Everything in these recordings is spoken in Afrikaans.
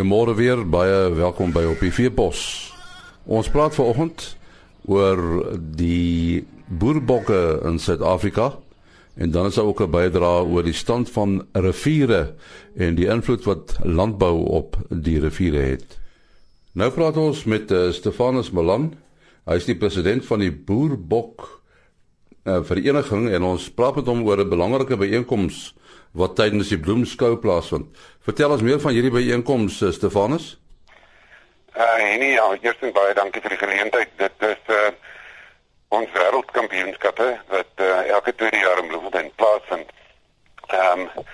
Goeiemôre weer, baie welkom by op die Veepos. Ons praat vanoggend oor die boerbokke in Suid-Afrika en dan is daar ook 'n bydrae oor die stand van riviere en die invloed wat landbou op die riviere het. Nou praat ons met uh, Stefanus Malan. Hy is die president van die Boerbok uh, vereniging en ons praat met hom oor 'n belangrike byeenkoms wat tydens die bloemskou plaasvind. Vertel ons meer van hierdie byeenkoms, uh, Stefanus. Uh nee, ja, eerstens baie dankie vir die geleentheid. Dit is uh ons wêreldkampioenskappe wat uh, elke tweede jaar in Bloemfontein plaasvind. Ehm um,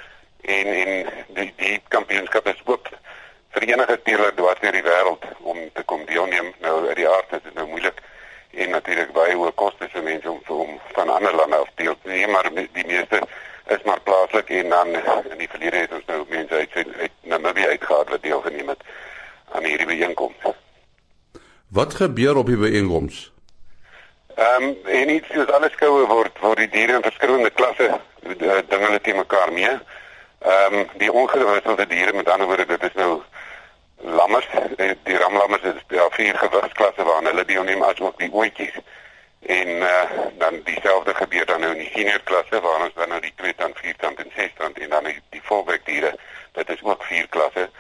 en en die die kampioenskap is ook vir enige teeler dwars deur die wêreld om te kom deelneem. Nou uit die aard is dit nou moeilik en natuurlik baie hoë kostes vir mense om om van ander lande af deel te neem, maar die meeste is maar plaaslik en dan in die verlede het ons nou mense uit uit Namibië uitgehaal wat deelgeneem het aan hierdie byeenkoms. Wat gebeur op die byeenkoms? Ehm um, en iets soos alles skoue word word die diere in verskillende klasse eh, ding hulle te mekaar mee. Ehm um, die ongewisselde diere met ander woorde dit is nou lammers, eh, die ramlammers is ja vier gewigsklasse waarna hulle deelneem as ook die ooitjies. En uh, dan dieselfde gebeur dan nou in die senior klasse waar ons dan nou die 2 tand, 4 tand en 6 tand en dan die, die volwekdiere. Dit is ook vier klasse.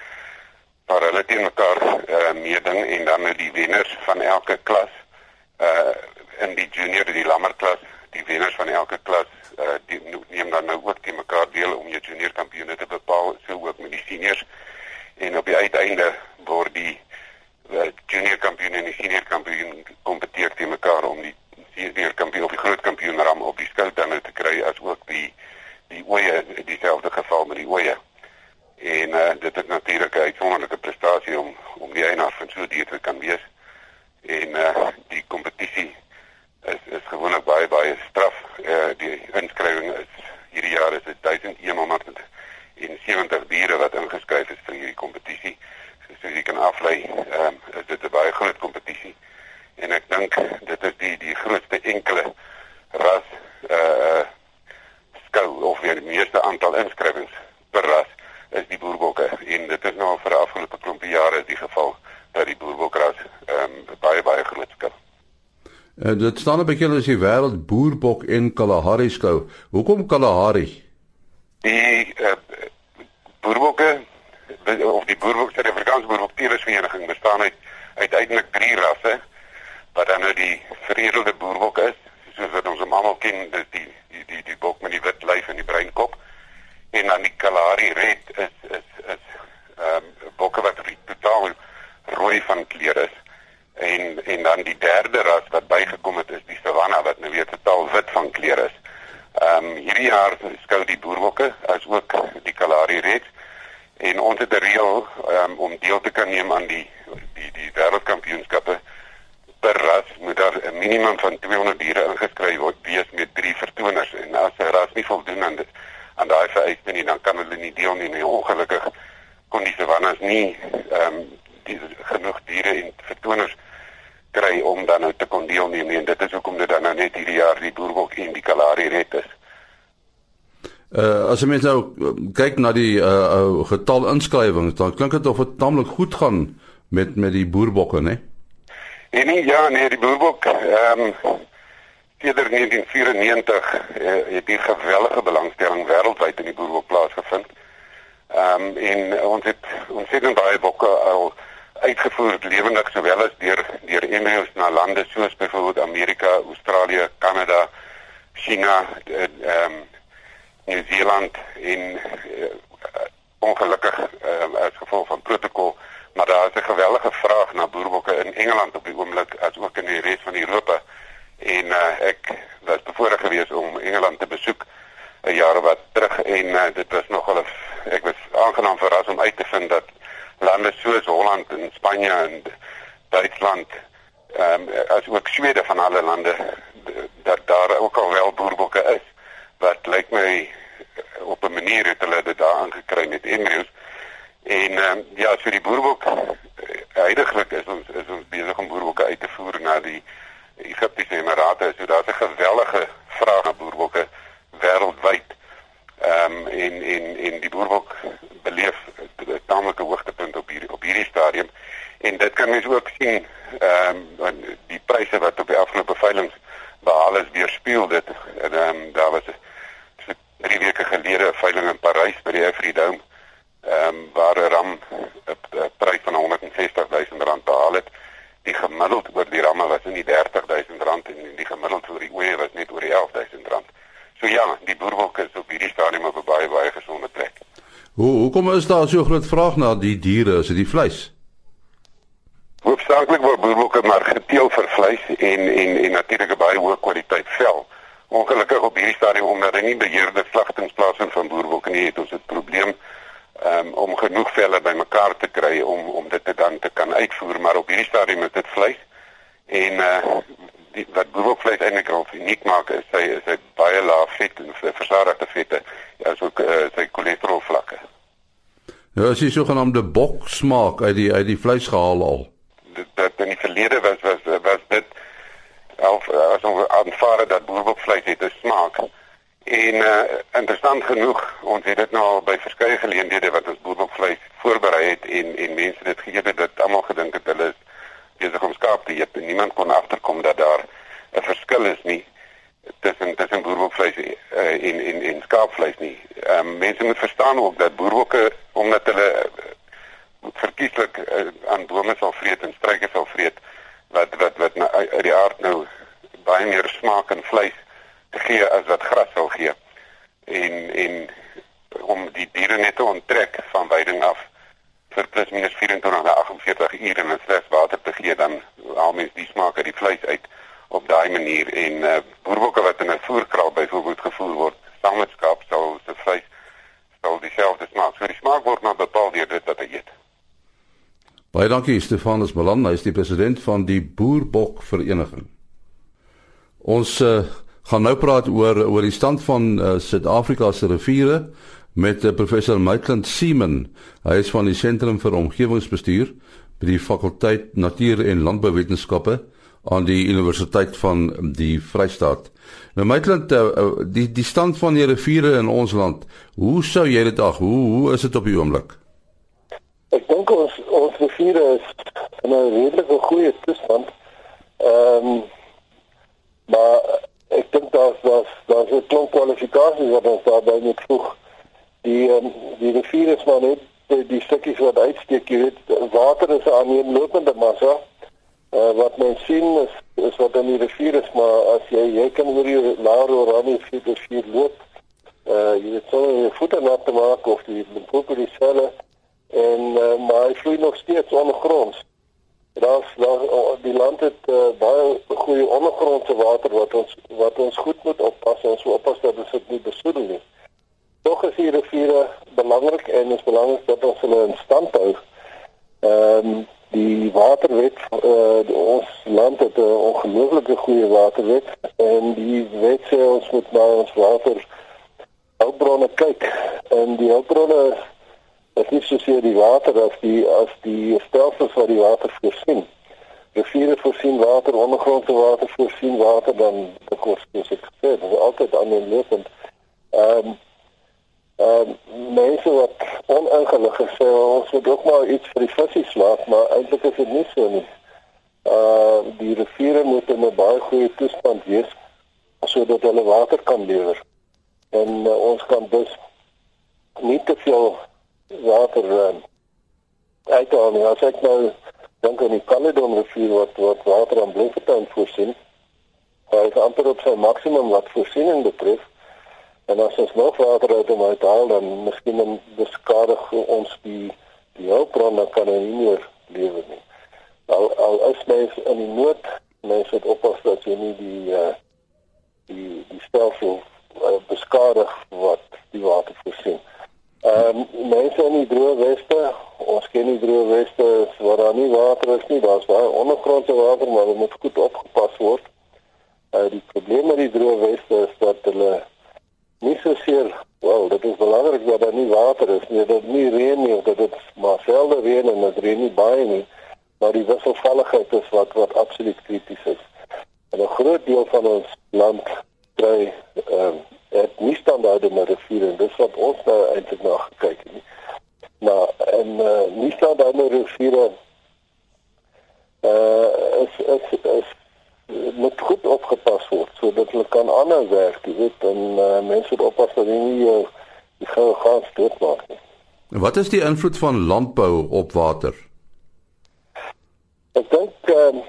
Maar hulle teen mekaar uh, meeding en dan nou die wenners van elke klas uh in die junior die lammerklas, die wenners van elke klas uh die neem dan nou ook teen mekaar deel om jou junior kampioene te bepaal, so ook met die seniors en op die uiteinde word die uh, junior kampioen en die senior kampioen kompeteer teen mekaar om die senior kampioen of die groot kampioen ram op die skou dan te kry as ook die die oeye dieselfde geval met die oeye. En uh, dit is natuurlik 'n uitsonderlike prestasie om om die eienaar van so 'n dier te kan wees. En uh, die kompetisie is is gewoonlik baie baie straf. Uh, die inskrywing is hierdie jaar is dit 1100 en 70 diere wat ingeskryf is vir hierdie kompetisie. So soos jy kan aflei, ehm um, is dit 'n baie groot kompetisie. En ek dink dit is die die grootste enkele ras eh uh, skou of weer die meeste aantal inskrywings per ras is die boerbokke en dit is nou vir afgelope klompie jare die geval dat die boerbokras ehm um, baie baie groot skou. En uh, dit staan op bekend as die wêreld boerbok en Kalahari skou. Hoekom Kalahari? Die uh, boerbokke of die boerbok se Afrikaanse boerbokteersvereniging bestaan uit uiteindelik drie rasse wat dan nou die veredelde boerbok is soos wat ons hom almal ken dis die die die die bok met die wit lyf en die bruin kop en dan die Kalahari red is is is ehm um, bokke wat totaal rooi van kleur is en en dan die derde ras wat bygekom het is die Savanna wat nou weer totaal wit van kleur is. Ehm um, hierdie jaar skou die boerbokke as ook die Kalahari Red en ons het 'n reël um, om deel te kan neem aan die die die wêreldkampioenskappe per ras moet daar 'n minimum van 200 diere ingeskryf word wees met drie vertoners en as 'n ras nie voldoen aan dit aan daai vereiste nie dan kan hulle nie deelneem nie. Ongelukkig kon die savannas nie ehm um, die genoeg diere en vertoners kry om dan nou te kon deelneem en dit is hoekom dit dan nou net hierdie jaar die boerbok en die kalari red is. Uh as jy mens nou uh, kyk na die uh, getal inskrywings, dan klink dit of dit tamelik goed gaan met met die boerbokke, né? Nee? En ja, nee, die boerbok ehm um, sedert 1994 uh, het die geweldige belangstelling wêreldwyd in die boerbok plaasgevind. Ehm um, en ons het het baie bokke al uitgevoer lewendig sowel as deur deur embryos na lande soos byvoorbeeld Amerika, Australië, Kanada, China, ehm uh, um, Nieu-Seeland en uh, ongelukkig uh, as gevolg van protokol, maar daar is 'n gewellige vraag na boerbokke in Engeland op die oomblik as ook in die res van Europa. En uh, ek was bevoorreg geweest om Engeland te besoek 'n jaar wat terug en uh, dit was nogal ek was aangenaam verras om uit te vind dat lande soos Holland en Spanje en Duitsland ehm um, as ook Swede van alle lande dat daar ook al wel boerbokke is wat lyk my op 'n manier het hulle dit daar aangekry met embryos en ehm um, ja vir die boerbok heidaglik is ons is ons besig om boerbokke uit te voer na die Egiptiese Emirate so daar's 'n gewellige vraag na boerbokke wêreldwyd. Ehm um, en en en die boerbok beleef 'n tamelike hoogtepunt op hierdie op hierdie stadium. En dit kan mens ook sien ehm um, die pryse wat op die afgelope veiling behaal is weerspieël dit. En ehm um, daar was so drie weke gelede 'n veiling in Parys by die Freedom ehm um, waar 'n ram 'n prys van 160 000 rand behaal het. Die gemiddeld oor die ramme was in die 30000 rand en die gemiddeld oor die oeye was net oor die 11000 rand so ja die boerwolk is op hierdie stadium op 'n baie baie gesonde plek hoe hoekom is daar so groot vraag na die diere is dit die vleis Hoofsaaklik word boerbokke maar geteel vir vleis en en en natuurlik 'n baie hoë kwaliteit vel. Ongelukkig op hierdie stadium omdat daar nie beheerde slagtingsplase in van boerbokke nie, het ons 'n probleem um, om genoeg velle bymekaar te kry om om dit te dan te kan uitvoer, maar op hierdie stadium is dit vleis. En uh die wat boerbokvleis eintlik al uniek maak is sy is hy baie lae vet en versadigde vette, asook uh, sy cholesterol vlakke. Ja, as jy sogenaamde bok smaak uit die uit die vleis gehaal al dat in die verlede was was was dit of as ons aanvaar dat boerbokvleis het 'n smaak. En uh, interessant genoeg, ons het dit nou al by verskeie geleenthede wat ons boerbokvleis voorberei het en en mense dit gegee het dat almal gedink het hulle is besig om skaap te eet en niemand kon agterkom dat daar 'n verskil is nie tussen tussen boerbokvleis uh, en en en skaapvleis nie. Ehm um, mense moet verstaan ook dat boerbokke omdat hulle verkieslik uh, aan bome sal vreet en struike sal vreet wat wat wat nou, uit die aard nou baie meer smaak en vleis te gee as wat gras sal gee. En en om die diere net te onttrek van weiding af vir plus minus 24 na 48 ure en slegs water te gee dan haal mens die smaak uit die vleis uit op daai manier en uh, boerbokke wat in 'n voerkraal byvoorbeeld gevoer word saam met skaap sal se vleis sal dieselfde smaak. So die smaak word maar bepaal deur dit wat hy eet. Baie dankie Stefanus Malan, hy is die president van die Boerbok Vereniging. Ons uh, gaan nou praat oor oor die stand van uh, Suid-Afrika se riviere met uh, professor Maitland Seaman. Hy is van die Sentrum vir Omgewingsbestuur by die fakulteit Natuur en Landbouwetenskappe aan die Universiteit van die Vrystaat. Nou Maitland, uh, die die stand van die riviere in ons land, hoe sou jy dit ag? Hoe hoe is dit op die oomblik? Ek dink ons ons riviere is in 'n redelike goeie toestand. Ehm um, maar ek dink daar's daar's daar's 'n klomp kwalifikasies wat ons daarbey moet voeg. Die um, die riviere is maar net die, die stukkies wat uitsteek, jy weet, water is 'n aaneenlopende massa. Uh, wat men sien is is wat in die rivier is, maar as jy jy kan oor die laer oranje rivier loop, uh jy weet sou jy voete nat te maak of die die selle en uh, maar hy vloei nog steeds ondergronds. Daar's daar die land het uh, baie goeie ondergrondse water wat ons wat ons goed moet oppas en so oppas dat dit nie besoedel nie. Tog is die riviere belangrik en is dat ons hulle in stand hou. Ehm um, die waterwet uh, ons land het 'n ongelooflike goeie waterwet en die wet sê ons moet na ons water hulpbronne kyk en die hulpbronne is nie soseer die water as die as die stelsels wat die water voorsien. Riviere voorsien water, ondergrondse water voorsien water dan kos is ek sê, dit is altyd aan die lopend. Ehm um, ehm um, mense wat oningelig gesê ons moet ook maar iets vir die visse slaap, maar eintlik is dit nie so nie. Uh die riviere moet in 'n baie goeie toestand wees sodat hulle water kan lewer. En uh, ons kan dus nie te veel water uh, uithaal nie. As ek nou dink aan die Caledon rivier wat wat water aan Bloemfontein voorsien, hy is amper op sy maksimum wat voorsiening betref. En as ons nog water uit hom uithaal, dan miskien dan beskadig ons die die hulpbron dan kan hy nie meer lewe nie. Al al is mens in die nood, mens moet oppas dat jy nie die uh, die die stelsel uh, beskadig wat die water voorsien. Ehm um, mense in die droë weste, ons ken die droë weste waar daar nie water is nie, daar's baie ondergrondse water, maar dit moet goed opgepas word. Uh die probleem met die droë weste is dat hulle nie so seer, wel, dit is belangrik dat daar nie water is nie, dat nie reën nie, dat dit maar selde reën en dit reën nie baie nie, maar die wisselvalligheid is wat wat absoluut krities is. En 'n groot deel van ons land kry ehm um, het nie standaarde met riviere en dis wat ons nou eintlik na gekyk het nie. Maar en uh, nie staan daar nou riviere uh is is is moet goed opgepas word sodat hulle kan aanhou werk, jy weet, en uh, mense moet oppas dat hulle nie uh, die gou gaan doodmaak nie. Wat is die invloed van landbou op water? Ek dink ehm um,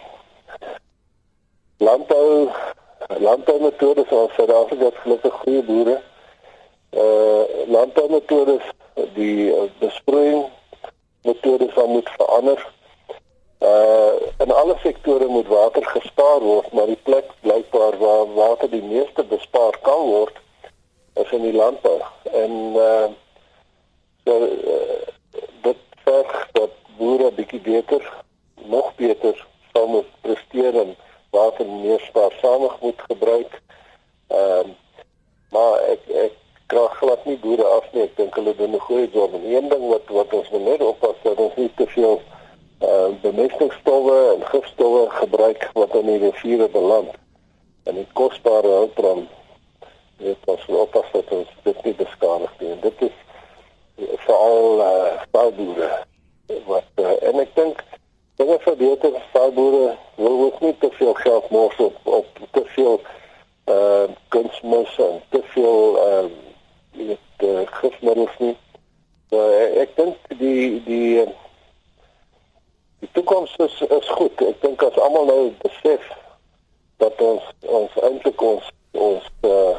landbou landboumetodes in Suid-Afrika is gelukkig goeie boere. Uh landboumetodes die uh, besproeiing metodes wat moet verander. Uh in alle sektore moet water gespaar word, maar die plek blykbaar waar water die meeste bespaar kan word is in die landbou. En uh so uh, dit verg dat boere bietjie beter nog beter sal moet presteer en water meer spaarsamig moet gebruik. Ehm uh, maar ek ek krag glad nie boere af nie. Ek dink hulle doen 'n goeie job. En een ding wat wat ons moet net oppas dat ons nie te veel uh bemestingsstowwe en gifstowwe gebruik wat in die riviere beland. En die kosbare hulpbron dit was oppas dat ons dit nie beskadig nie. En dit is veral uh boere wat uh, en ek dink dinge verbeter vir boere wil ook nie te veel geld mors op op te veel uh kunsmis en te veel uh dit uh, gifmiddels nie. So, ek dink die die die toekoms is is goed. Ek dink as almal nou besef dat ons ons eintlik ons ons uh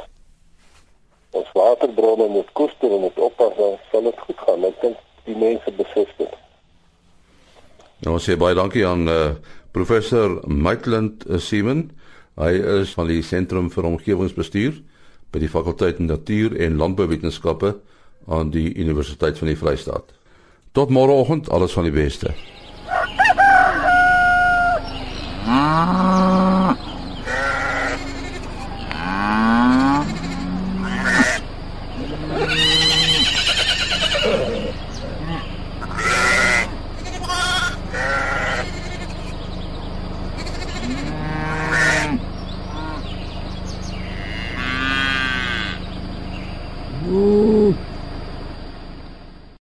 ons waterbronne moet koester en moet oppas dan sal dit goed gaan. Ek dink die mense besef dit. Nou sê baie dankie aan uh, professor Maitland uh, Seaman. Hy is van die Sentrum vir Omgewingsbestuur by die fakulteit Natuur en Landbouwetenskappe aan die Universiteit van die Vrystaat. Tot môreoggend, alles van die beste. Ah.